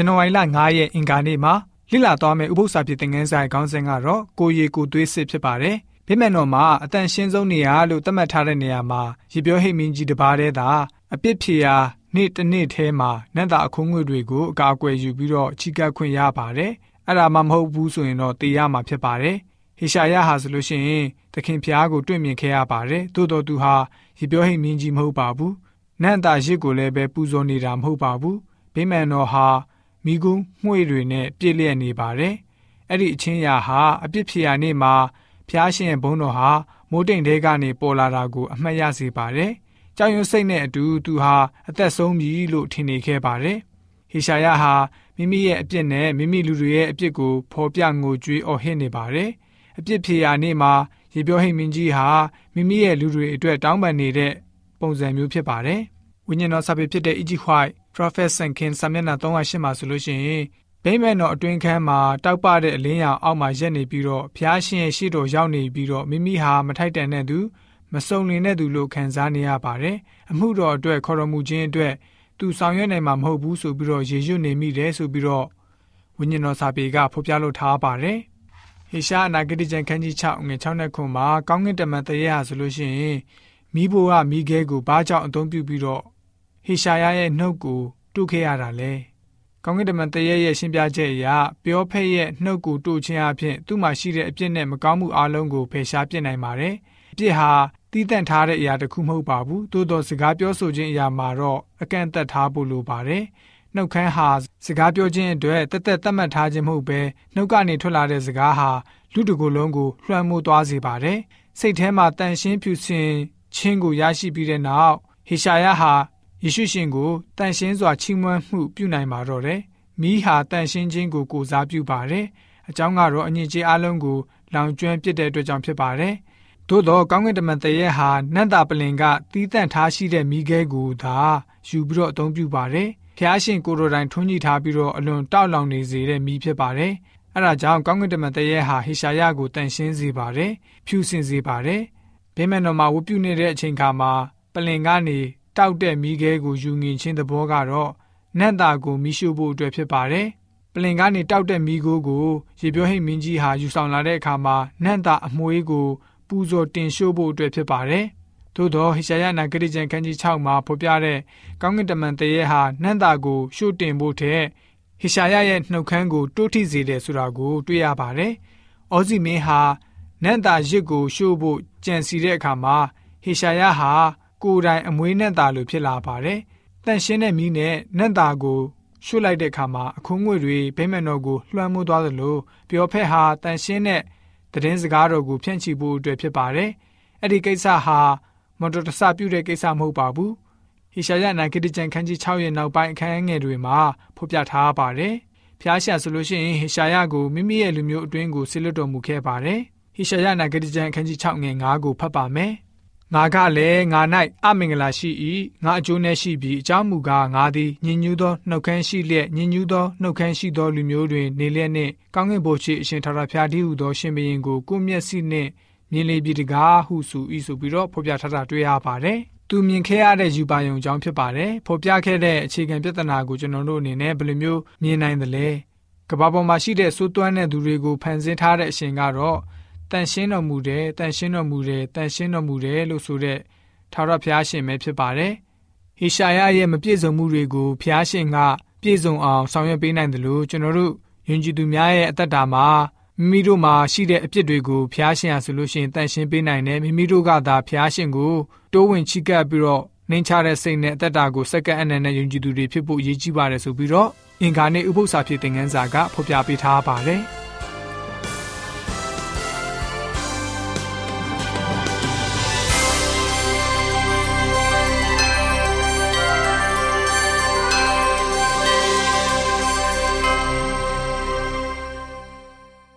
ဇန်နဝါရီလ9ရက်အင်္ဂါနေ့မှာလိလာသွားမယ့်ဥပုသ္စာဖြစ်တဲ့ငန်းဆိုင်ခေါင်းစဉ်ကတော့ကိုရီကိုသွေးစစ်ဖြစ်ပါတယ်။ဗိမာန်တော်မှာအတန်ရှင်းဆုံးနေရာလို့သတ်မှတ်ထားတဲ့နေရာမှာရေပြောဟိတ်မင်းကြီးတစ်ပါးတည်းသာအပြစ်ဖြေရာနေ့တစ်နေ့ထဲမှာနတ်သားအခုံးငွေတွေကိုအကာအကွယ်ယူပြီးတော့ချီကပ်ခွင့်ရပါတယ်။အဲ့ဒါမှမဟုတ်ဘူးဆိုရင်တော့တေးရမှာဖြစ်ပါတယ်။ဟေရှာယဟာဆိုလို့ရှိရင်သခင်ဖျားကိုတွေ့မြင်ခဲ့ရပါတယ်။သို့တော်သူဟာရေပြောဟိတ်မင်းကြီးမဟုတ်ပါဘူး။နတ်သားရစ်ကိုလည်းပဲပူဇော်နေတာမဟုတ်ပါဘူး။ဗိမာန်တော်ဟာ မိကုန်းမှွေတွေနဲ့ပြည့်လျက်နေပါတယ်။အဲ့ဒီအချင်းရာဟာအပြစ်ဖြေရာနေ့မှာဖျားရှင်ဘုန်းတော်ဟာမိုးတိမ်တဲကနေပေါ်လာတာကိုအမှတ်ရစေပါတယ်။ကြောင်ရွံစိတ်နဲ့အတူသူဟာအသက်ဆုံးပြီလို့ထင်နေခဲ့ပါတယ်။ဟေရှာယဟာမိမိရဲ့အပြစ်နဲ့မိမိလူတွေရဲ့အပြစ်ကိုဖော်ပြငိုကြွေးအော်ဟစ်နေပါတယ်။အပြစ်ဖြေရာနေ့မှာရေပြောဟိတ်မင်းကြီးဟာမိမိရဲ့လူတွေအတွက်တောင်းပန်နေတဲ့ပုံစံမျိုးဖြစ်ပါတယ်။ဝိညာဉ်တော်စာပေဖြစ်တဲ့ E.G. White Prophet Sankin စာမျက်နှာ308မှာဆိုလို့ရှိရင်ဗိမာန်တော်အတွင်းခန်းမှာတောက်ပတဲ့အလင်းရောင်အောက်မှာရက်နေပြီးတော့ဖျားရှင်ရဲ့ရှေ့တော်ရောက်နေပြီးတော့မိမိဟာမထိုက်တန်တဲ့သူမစုံလင်တဲ့သူလို့ခံစားနေရပါတယ်။အမှုတော်အတွက်ခေါ်တော်မူခြင်းအတွက်သူဆောင်ရွက်နိုင်မှာမဟုတ်ဘူးဆိုပြီးတော့ယေရှုနေမိတယ်ဆိုပြီးတော့ဝိညာဉ်တော်စာပေကဖော်ပြလိုထားပါတယ်။ဟေရှာအနာဂတိကျမ်းခန်းကြီး6ငွေ6နဲ့ခွန်မှာကောင်းကင်တမန်တရေဟာဆိုလို့ရှိရင်မိဘကမိခဲကိုဘာကြောင့်အသုံးပြုပြီးတော့ ဟေရှာယရဲ့နှုတ်ကိုတုခဲ့ရတာလဲ။ကောင်းကင်တမန်တရေရဲ့ရှင်းပြချက်အရပြောဖက်ရဲ့နှုတ်ကိုတုခြင်းအပြင်သူ့မှာရှိတဲ့အပြစ်နဲ့မကောင်းမှုအလုံးကိုဖယ်ရှားပြစ်နိုင်ပါတယ်။အပြစ်ဟာတီးတန့်ထားတဲ့အရာတစ်ခုမဟုတ်ပါဘူး။သို့သောစကားပြောဆိုခြင်းအရာမှာတော့အကန့်အသတ်ထားဖို့လိုပါတယ်။နှုတ်ခမ်းဟာစကားပြောခြင်းအတွက်တက်တက်သတ်မှတ်ထားခြင်းမဟုတ်ဘဲနှုတ်ကနေထွက်လာတဲ့စကားဟာလူတကူလုံးကိုလွှမ်းမိုးသွားစေပါတယ်။စိတ်ထဲမှာတန်ရှင်းဖြူစင်ခြင်းကိုရရှိပြီးတဲ့နောက်ဟေရှာယဟာ ယေရှုရှင်ကိုတန်ရှင်းစွာချီးမွမ်းမှုပြုနိုင်ပါတော့တယ်။မိဟာတန်ရှင်းခြင်းကိုကိုစားပြုပါတယ်။အကြောင်းကတော့အညစ်အကြေးအလုံးကိုလောင်ကျွမ်းပစ်တဲ့အတွက်ကြောင့်ဖြစ်ပါတယ်။သို့တော့ကောင်းကင်တမန်တရေဟာနတ်တာပလင်ကတီးတန့်ထားရှိတဲ့မိခဲကိုသာယူပြီးတော့အသုံးပြုပါတယ်။ဖျားရှင်ကိုရိုတိုင်းထွန်းညှိထားပြီးတော့အလွန်တောက်လောင်နေစေတဲ့မိဖြစ်ပါတယ်။အဲဒါကြောင့်ကောင်းကင်တမန်တရေဟာဟေရှာယကိုတန်ရှင်းစေပါတယ်။ဖြူစင်စေပါတယ်။ဗိမာန်တော်မှာဝတ်ပြုနေတဲ့အချိန်ခါမှာပလင်ကနေ တောက်တဲ့မိခဲကိုယူငင်ခြင်းသဘောကတော့နတ်သားကိုမိရှုဖို့အတွက်ဖြစ်ပါတယ်။ပလင်ကနေတောက်တဲ့မိခိုးကိုရေပြောဟိတ်မင်းကြီးဟာယူဆောင်လာတဲ့အခါမှာနတ်သားအမွှေးကိုပူဇော်တင်ရှို့ဖို့အတွက်ဖြစ်ပါတယ်။သို့သောဟိရှာယနာဂရိကျန်ခန်းကြီး6မှာဖော်ပြတဲ့ကောင်းကင်တမန်တရေဟာနတ်သားကိုရှို့တင်ဖို့ထက်ဟိရှာယရဲ့နှုတ်ခမ်းကိုတိုးထိစေတယ်ဆိုတာကိုတွေ့ရပါတယ်။အောဇီမင်းဟာနတ်သားရစ်ကိုရှို့ဖို့ကြံစီတဲ့အခါမှာဟေရှာယဟာ ကိုယ်တိုင်အမွေးနဲ့သားလိုဖြစ်လာပါတယ်။တန့်ရှင်းတဲ့မီးနဲ့နတ်သားကိုရွှတ်လိုက်တဲ့အခါမှာအခုံးငွေတွေဗိမ္မာန်တော်ကိုလွှမ်းမိုးသွားသလိုပြောဖက်ဟာတန့်ရှင်းတဲ့သတင်းစကားတော်ကိုဖြန့်ချီဖို့အတွက်ဖြစ်ပါတယ်။အဲ့ဒီကိစ္စဟာမော်တော်တဆပြုတဲ့ကိစ္စမဟုတ်ပါဘူး။ဟေရှာယနာဂတိကျမ်းခန်းကြီး6ရဲ့နောက်ပိုင်းအခန်းငယ်တွေမှာဖော်ပြထားပါတယ်။ဖျားရှာဆိုလို့ရှိရင်ဟေရှာယကိုမိမိရဲ့လူမျိုးအတွင်းကိုဆစ်လွတ်တော်မူခဲ့ပါတယ်။ဟေရှာယနာဂတိကျမ်းခန်းကြီး6ငယ်9ကိုဖတ်ပါမယ်။ ငါကလည်းငါ၌အမင်္ဂလာရှိ၏ငါအကျိုးနဲ့ရှိပြီးအကြောင်းမူကားငါသည်ညဉ့်ညူးသောနှုတ်ခမ်းရှိလျက်ညဉ့်ညူးသောနှုတ်ခမ်းရှိသောလူမျိုးတွင်နေလျက်နှင့်ကောင်းကင်ဘုရားအရှင်ထာဝရဘုရားတည်းဟူသောရှင်ဘုရင်ကိုကိုမျက်စိနှင့်မြင်လေပြီတကားဟုဆို၏ဆိုပြီးတော့ဖော်ပြထားတာတွေ့ရပါတယ်သူမြင်ခဲ့ရတဲ့ယူပါယုံအကြောင်းဖြစ်ပါတယ်ဖော်ပြခဲ့တဲ့အခြေခံပြဿနာကိုကျွန်တော်တို့အနေနဲ့ဘယ်လိုမျိုးမြင်နိုင်သလဲကမ္ဘာပေါ်မှာရှိတဲ့စိုးသွမ်းတဲ့သူတွေကိုဖန်ဆင်းထားတဲ့အရှင်ကတော့ တန်ရှင်းတော်မူတယ်တန်ရှင်းတော်မူတယ်တန်ရှင်းတော်မူတယ်လို့ဆိုတဲ့ထာဝရဘုရားရှင်ပဲဖြစ်ပါတယ်ဟေရှာယရဲ့မပြည့်စုံမှုတွေကိုဘုရားရှင်ကပြည့်စုံအောင်ဆောင်ရွက်ပေးနိုင်တယ်လို့ကျွန်တော်တို့ယဉ်ကျေးသူများရဲ့အသက်တာမှာမိမိတို့မှာရှိတဲ့အပြစ်တွေကိုဘုရားရှင်ဟာဆိုလို့ရှိရင်တန်ရှင်းပေးနိုင်တယ်မိမိတို့ကသာဘုရားရှင်ကိုတိုးဝင်ချီကပ်ပြီးတော့နှင်းချတဲ့စိတ်နဲ့အသက်တာကိုစက္ကန့်အနက်နဲ့ယဉ်ကျေးသူတွေဖြစ်ဖို့အရေးကြီးပါတယ်ဆိုပြီးတော့အင်္ဂါနေ့ဥပုသ္စာဖြစ်တဲ့ငန်းစာကဖော်ပြပေးထားပါတယ်။